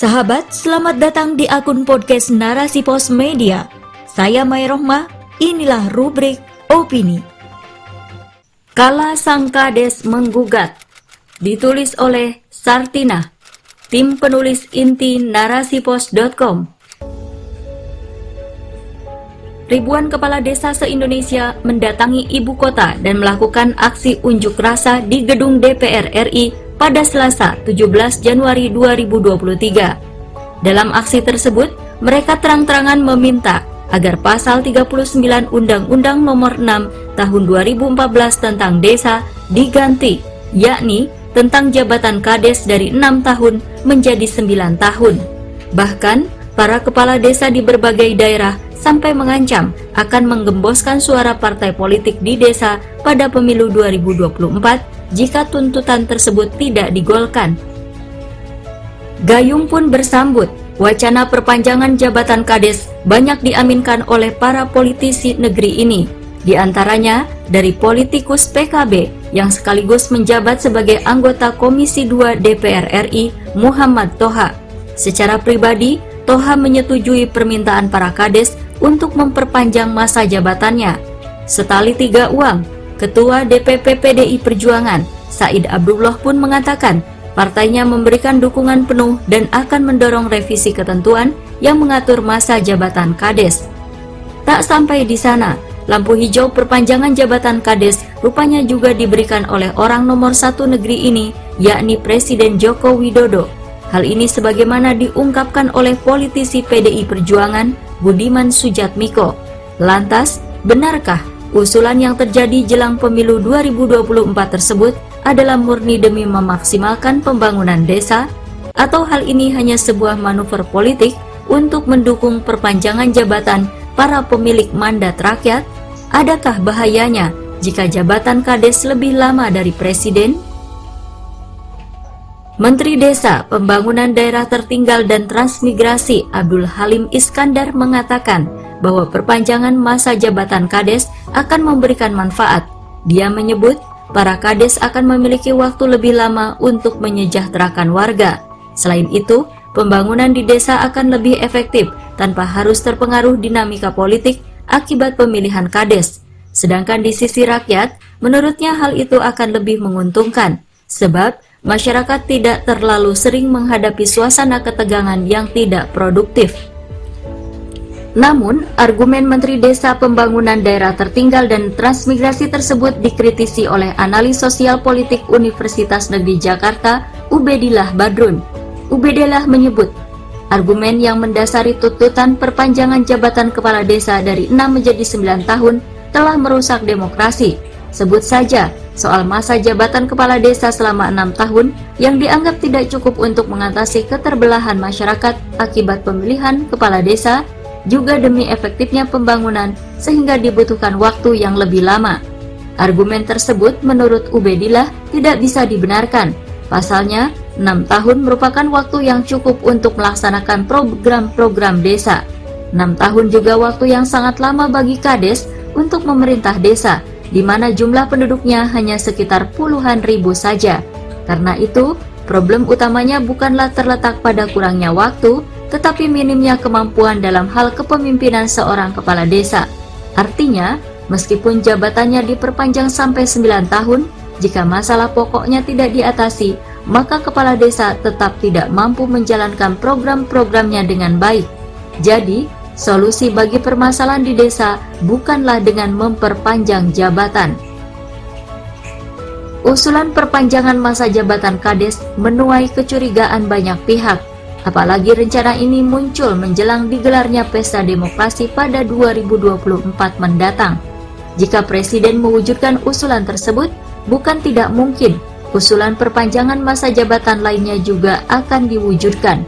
Sahabat, selamat datang di akun podcast Narasi Pos Media. Saya Mai Rohmah, inilah rubrik Opini. Kala Sang Kades Menggugat Ditulis oleh Sartina Tim penulis inti narasipos.com Ribuan kepala desa se-Indonesia mendatangi ibu kota dan melakukan aksi unjuk rasa di gedung DPR RI pada Selasa 17 Januari 2023. Dalam aksi tersebut, mereka terang-terangan meminta agar pasal 39 Undang-Undang Nomor 6 Tahun 2014 tentang desa diganti, yakni tentang jabatan kades dari 6 tahun menjadi 9 tahun. Bahkan, para kepala desa di berbagai daerah sampai mengancam akan menggemboskan suara partai politik di desa pada pemilu 2024 jika tuntutan tersebut tidak digolkan. Gayung pun bersambut, wacana perpanjangan jabatan kades banyak diaminkan oleh para politisi negeri ini, di antaranya dari politikus PKB yang sekaligus menjabat sebagai anggota Komisi 2 DPR RI Muhammad Toha. Secara pribadi, Toha menyetujui permintaan para kades untuk memperpanjang masa jabatannya. Setali tiga uang, Ketua DPP PDI Perjuangan, Said Abdullah pun mengatakan partainya memberikan dukungan penuh dan akan mendorong revisi ketentuan yang mengatur masa jabatan Kades. Tak sampai di sana, lampu hijau perpanjangan jabatan Kades rupanya juga diberikan oleh orang nomor satu negeri ini, yakni Presiden Joko Widodo. Hal ini sebagaimana diungkapkan oleh politisi PDI Perjuangan Budiman Sujatmiko. Lantas, benarkah usulan yang terjadi jelang pemilu 2024 tersebut adalah murni demi memaksimalkan pembangunan desa? Atau hal ini hanya sebuah manuver politik untuk mendukung perpanjangan jabatan para pemilik mandat rakyat? Adakah bahayanya jika jabatan kades lebih lama dari presiden? Menteri Desa, Pembangunan Daerah Tertinggal dan Transmigrasi Abdul Halim Iskandar mengatakan bahwa perpanjangan masa jabatan Kades akan memberikan manfaat. Dia menyebut para Kades akan memiliki waktu lebih lama untuk menyejahterakan warga. Selain itu, pembangunan di desa akan lebih efektif tanpa harus terpengaruh dinamika politik akibat pemilihan Kades. Sedangkan di sisi rakyat, menurutnya hal itu akan lebih menguntungkan, sebab masyarakat tidak terlalu sering menghadapi suasana ketegangan yang tidak produktif. Namun, argumen Menteri Desa Pembangunan Daerah Tertinggal dan Transmigrasi tersebut dikritisi oleh analis sosial politik Universitas Negeri Jakarta, Ubedillah Badrun. Ubedillah menyebut, argumen yang mendasari tuntutan perpanjangan jabatan kepala desa dari 6 menjadi 9 tahun telah merusak demokrasi. Sebut saja, soal masa jabatan kepala desa selama enam tahun yang dianggap tidak cukup untuk mengatasi keterbelahan masyarakat akibat pemilihan kepala desa, juga demi efektifnya pembangunan sehingga dibutuhkan waktu yang lebih lama. Argumen tersebut menurut Ubedillah tidak bisa dibenarkan. Pasalnya, enam tahun merupakan waktu yang cukup untuk melaksanakan program-program desa. Enam tahun juga waktu yang sangat lama bagi Kades untuk memerintah desa, di mana jumlah penduduknya hanya sekitar puluhan ribu saja. Karena itu, problem utamanya bukanlah terletak pada kurangnya waktu, tetapi minimnya kemampuan dalam hal kepemimpinan seorang kepala desa. Artinya, meskipun jabatannya diperpanjang sampai 9 tahun, jika masalah pokoknya tidak diatasi, maka kepala desa tetap tidak mampu menjalankan program-programnya dengan baik. Jadi, Solusi bagi permasalahan di desa bukanlah dengan memperpanjang jabatan. Usulan perpanjangan masa jabatan Kades menuai kecurigaan banyak pihak, apalagi rencana ini muncul menjelang digelarnya pesta demokrasi pada 2024 mendatang. Jika Presiden mewujudkan usulan tersebut, bukan tidak mungkin usulan perpanjangan masa jabatan lainnya juga akan diwujudkan.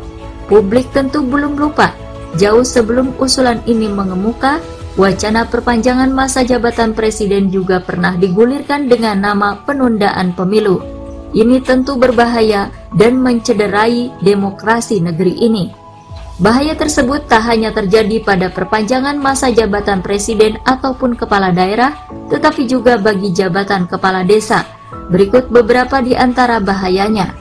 Publik tentu belum lupa Jauh sebelum usulan ini mengemuka, wacana perpanjangan masa jabatan presiden juga pernah digulirkan dengan nama penundaan pemilu. Ini tentu berbahaya dan mencederai demokrasi negeri ini. Bahaya tersebut tak hanya terjadi pada perpanjangan masa jabatan presiden ataupun kepala daerah, tetapi juga bagi jabatan kepala desa. Berikut beberapa di antara bahayanya.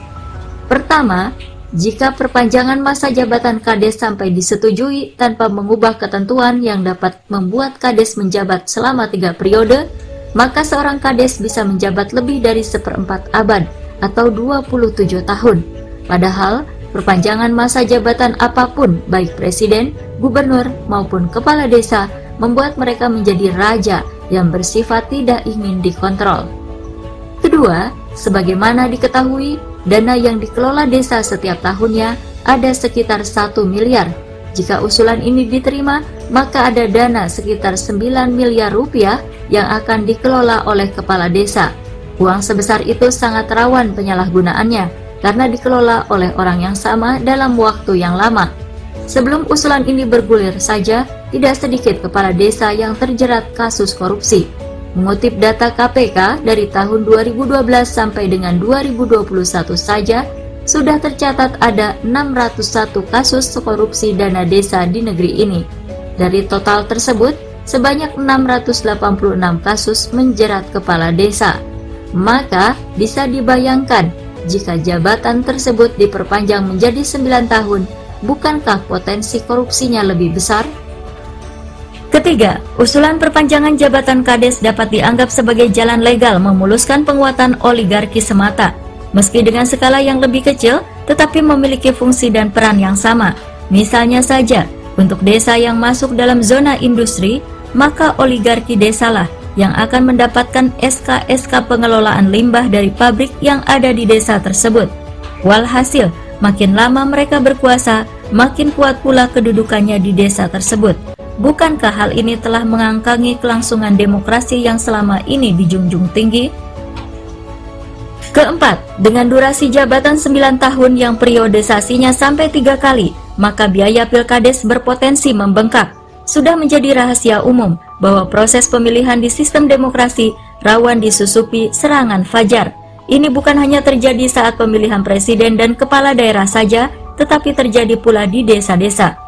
Pertama, jika perpanjangan masa jabatan kades sampai disetujui tanpa mengubah ketentuan yang dapat membuat kades menjabat selama tiga periode, maka seorang kades bisa menjabat lebih dari seperempat abad atau 27 tahun. Padahal, perpanjangan masa jabatan apa pun, baik presiden, gubernur, maupun kepala desa, membuat mereka menjadi raja yang bersifat tidak ingin dikontrol. Kedua, sebagaimana diketahui, Dana yang dikelola desa setiap tahunnya ada sekitar 1 miliar. Jika usulan ini diterima, maka ada dana sekitar 9 miliar rupiah yang akan dikelola oleh kepala desa. Uang sebesar itu sangat rawan penyalahgunaannya karena dikelola oleh orang yang sama dalam waktu yang lama. Sebelum usulan ini bergulir saja, tidak sedikit kepala desa yang terjerat kasus korupsi. Mengutip data KPK dari tahun 2012 sampai dengan 2021 saja, sudah tercatat ada 601 kasus korupsi dana desa di negeri ini. Dari total tersebut, sebanyak 686 kasus menjerat kepala desa. Maka bisa dibayangkan jika jabatan tersebut diperpanjang menjadi 9 tahun, bukankah potensi korupsinya lebih besar? Ketiga, usulan perpanjangan jabatan kades dapat dianggap sebagai jalan legal memuluskan penguatan oligarki semata, meski dengan skala yang lebih kecil, tetapi memiliki fungsi dan peran yang sama. Misalnya saja, untuk desa yang masuk dalam zona industri, maka oligarki desalah yang akan mendapatkan SK-SK pengelolaan limbah dari pabrik yang ada di desa tersebut. Walhasil, makin lama mereka berkuasa, makin kuat pula kedudukannya di desa tersebut. Bukankah hal ini telah mengangkangi kelangsungan demokrasi yang selama ini dijunjung tinggi? Keempat, dengan durasi jabatan 9 tahun yang periodisasinya sampai tiga kali, maka biaya pilkades berpotensi membengkak. Sudah menjadi rahasia umum bahwa proses pemilihan di sistem demokrasi rawan disusupi serangan fajar. Ini bukan hanya terjadi saat pemilihan presiden dan kepala daerah saja, tetapi terjadi pula di desa-desa.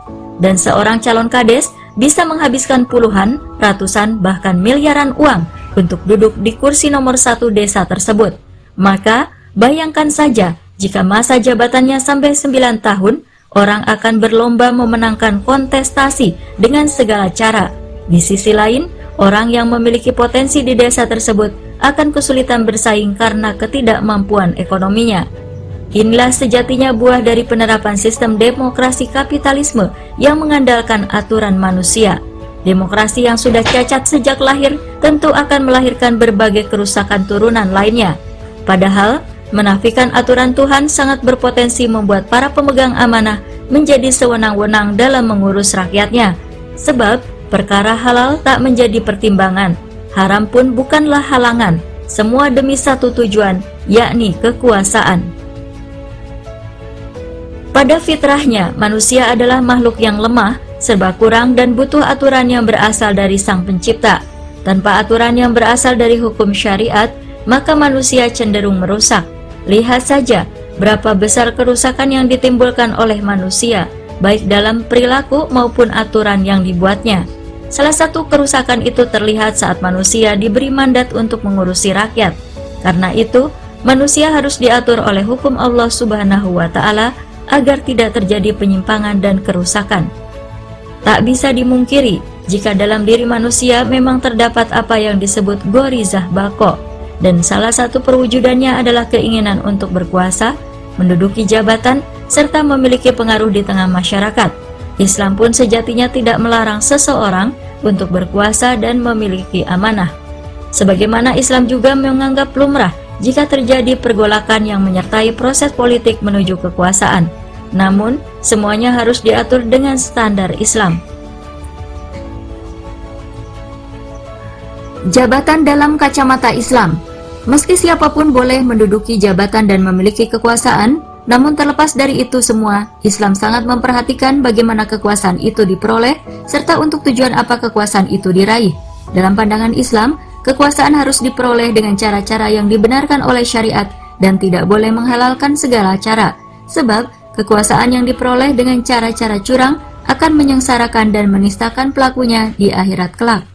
Dan seorang calon kades bisa menghabiskan puluhan, ratusan, bahkan miliaran uang untuk duduk di kursi nomor satu desa tersebut. Maka, bayangkan saja jika masa jabatannya sampai 9 tahun, orang akan berlomba memenangkan kontestasi dengan segala cara. Di sisi lain, orang yang memiliki potensi di desa tersebut akan kesulitan bersaing karena ketidakmampuan ekonominya. Inilah sejatinya buah dari penerapan sistem demokrasi kapitalisme yang mengandalkan aturan manusia. Demokrasi yang sudah cacat sejak lahir tentu akan melahirkan berbagai kerusakan turunan lainnya. Padahal, menafikan aturan Tuhan sangat berpotensi membuat para pemegang amanah menjadi sewenang-wenang dalam mengurus rakyatnya. Sebab, perkara halal tak menjadi pertimbangan, haram pun bukanlah halangan, semua demi satu tujuan, yakni kekuasaan. Pada fitrahnya, manusia adalah makhluk yang lemah, serba kurang dan butuh aturan yang berasal dari Sang Pencipta. Tanpa aturan yang berasal dari hukum syariat, maka manusia cenderung merusak. Lihat saja berapa besar kerusakan yang ditimbulkan oleh manusia, baik dalam perilaku maupun aturan yang dibuatnya. Salah satu kerusakan itu terlihat saat manusia diberi mandat untuk mengurusi rakyat. Karena itu, manusia harus diatur oleh hukum Allah Subhanahu wa taala agar tidak terjadi penyimpangan dan kerusakan. Tak bisa dimungkiri jika dalam diri manusia memang terdapat apa yang disebut gorizah bako, dan salah satu perwujudannya adalah keinginan untuk berkuasa, menduduki jabatan, serta memiliki pengaruh di tengah masyarakat. Islam pun sejatinya tidak melarang seseorang untuk berkuasa dan memiliki amanah. Sebagaimana Islam juga menganggap lumrah jika terjadi pergolakan yang menyertai proses politik menuju kekuasaan. Namun, semuanya harus diatur dengan standar Islam. Jabatan dalam kacamata Islam Meski siapa pun boleh menduduki jabatan dan memiliki kekuasaan, namun terlepas dari itu semua, Islam sangat memperhatikan bagaimana kekuasaan itu diperoleh serta untuk tujuan apa kekuasaan itu diraih. Dalam pandangan Islam, Kekuasaan harus diperoleh dengan cara-cara yang dibenarkan oleh syariat dan tidak boleh menghalalkan segala cara, sebab kekuasaan yang diperoleh dengan cara-cara curang akan menyengsarakan dan menistakan pelakunya di akhirat kelak.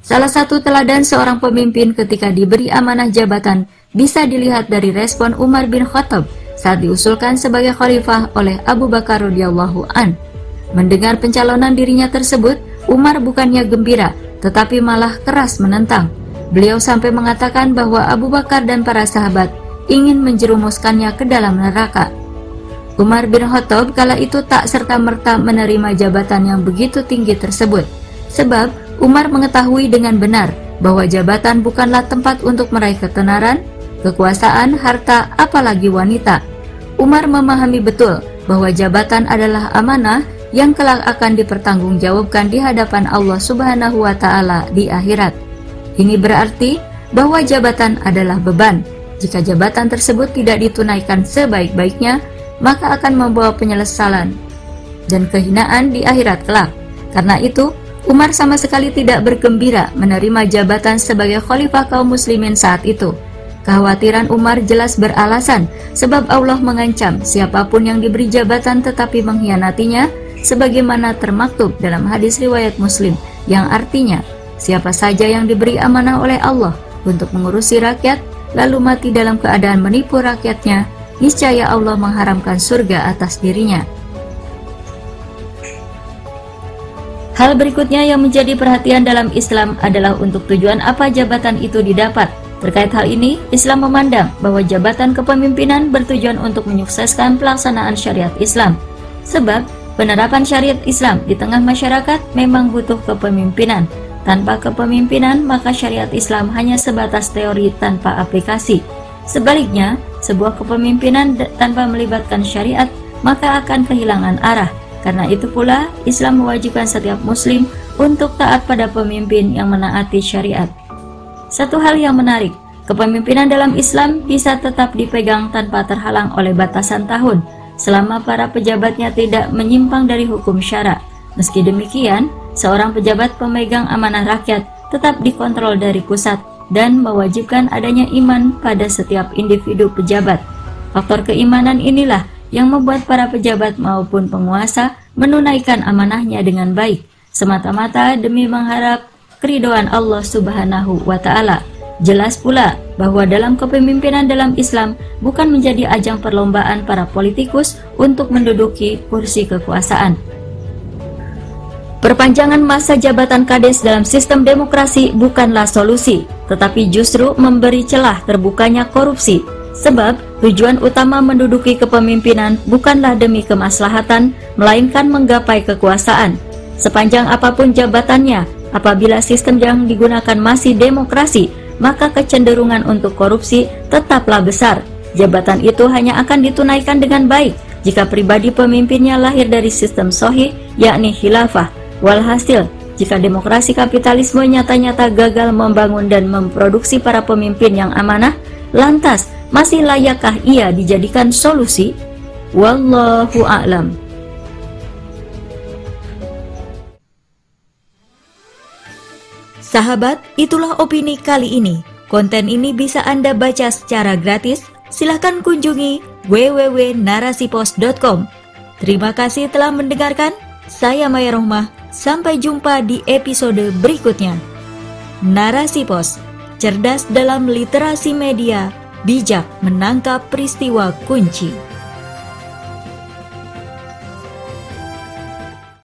Salah satu teladan seorang pemimpin ketika diberi amanah jabatan bisa dilihat dari respon Umar bin Khattab saat diusulkan sebagai khalifah oleh Abu Bakar radhiyallahu an. Mendengar pencalonan dirinya tersebut, Umar bukannya gembira, tetapi malah keras menentang. Beliau sampai mengatakan bahwa Abu Bakar dan para sahabat ingin menjerumuskannya ke dalam neraka. Umar bin Khattab kala itu tak serta-merta menerima jabatan yang begitu tinggi tersebut, sebab Umar mengetahui dengan benar bahwa jabatan bukanlah tempat untuk meraih ketenaran, kekuasaan, harta, apalagi wanita. Umar memahami betul bahwa jabatan adalah amanah yang kelak akan dipertanggungjawabkan di hadapan Allah Subhanahu wa taala di akhirat. Ini berarti bahwa jabatan adalah beban. Jika jabatan tersebut tidak ditunaikan sebaik-baiknya, maka akan membawa penyesalan dan kehinaan di akhirat kelak. Karena itu, Umar sama sekali tidak bergembira menerima jabatan sebagai khalifah kaum muslimin saat itu. Kekhawatiran Umar jelas beralasan sebab Allah mengancam siapa pun yang diberi jabatan tetapi mengkhianatinya sebagaimana termaktub dalam hadis riwayat Muslim yang artinya siapa saja yang diberi amanah oleh Allah untuk mengurusi rakyat lalu mati dalam keadaan menipu rakyatnya niscaya Allah mengharamkan surga atas dirinya. Hal berikutnya yang menjadi perhatian dalam Islam adalah untuk tujuan apa jabatan itu didapat. Terkait hal ini, Islam memandang bahwa jabatan kepemimpinan bertujuan untuk menyukseskan pelaksanaan syariat Islam. Sebab, penerapan syariat Islam di tengah masyarakat memang butuh kepemimpinan. Tanpa kepemimpinan, maka syariat Islam hanya sebatas teori tanpa aplikasi. Sebaliknya, sebuah kepemimpinan tanpa melibatkan syariat maka akan kehilangan arah karena itu pula, Islam mewajibkan setiap muslim untuk taat pada pemimpin yang menaati syariat. Satu hal yang menarik, kepemimpinan dalam Islam bisa tetap dipegang tanpa terhalang oleh batasan tahun, selama para pejabatnya tidak menyimpang dari hukum syara. Meski demikian, seorang pejabat pemegang amanah rakyat tetap dikontrol dari pusat dan mewajibkan adanya iman pada setiap individu pejabat. Faktor keimanan inilah yang membuat para pejabat maupun penguasa menunaikan amanahnya dengan baik, semata-mata demi mengharap keridoan Allah Subhanahu wa Ta'ala. Jelas pula bahwa dalam kepemimpinan dalam Islam bukan menjadi ajang perlombaan para politikus untuk menduduki kursi kekuasaan. Perpanjangan masa jabatan kades dalam sistem demokrasi bukanlah solusi, tetapi justru memberi celah terbukanya korupsi Sebab tujuan utama menduduki kepemimpinan bukanlah demi kemaslahatan, melainkan menggapai kekuasaan. Sepanjang apa pun jabatannya, apabila sistem yang digunakan masih demokrasi, maka kecenderungan untuk korupsi tetaplah besar. Jabatan itu hanya akan ditunaikan dengan baik jika pribadi pemimpinnya lahir dari sistem sohih, yakni khilafah. Walhasil, jika demokrasi kapitalisme nyata-nyata gagal membangun dan memproduksi para pemimpin yang amanah, lantas masih layakkah ia dijadikan solusi? Wallahu a'lam. Sahabat, itulah opini kali ini. Konten ini bisa Anda baca secara gratis. Silahkan kunjungi www.narasipos.com. Terima kasih telah mendengarkan. Saya Maya Rohmah. Sampai jumpa di episode berikutnya. Narasi Pos, cerdas dalam literasi media bijak menangkap peristiwa kunci.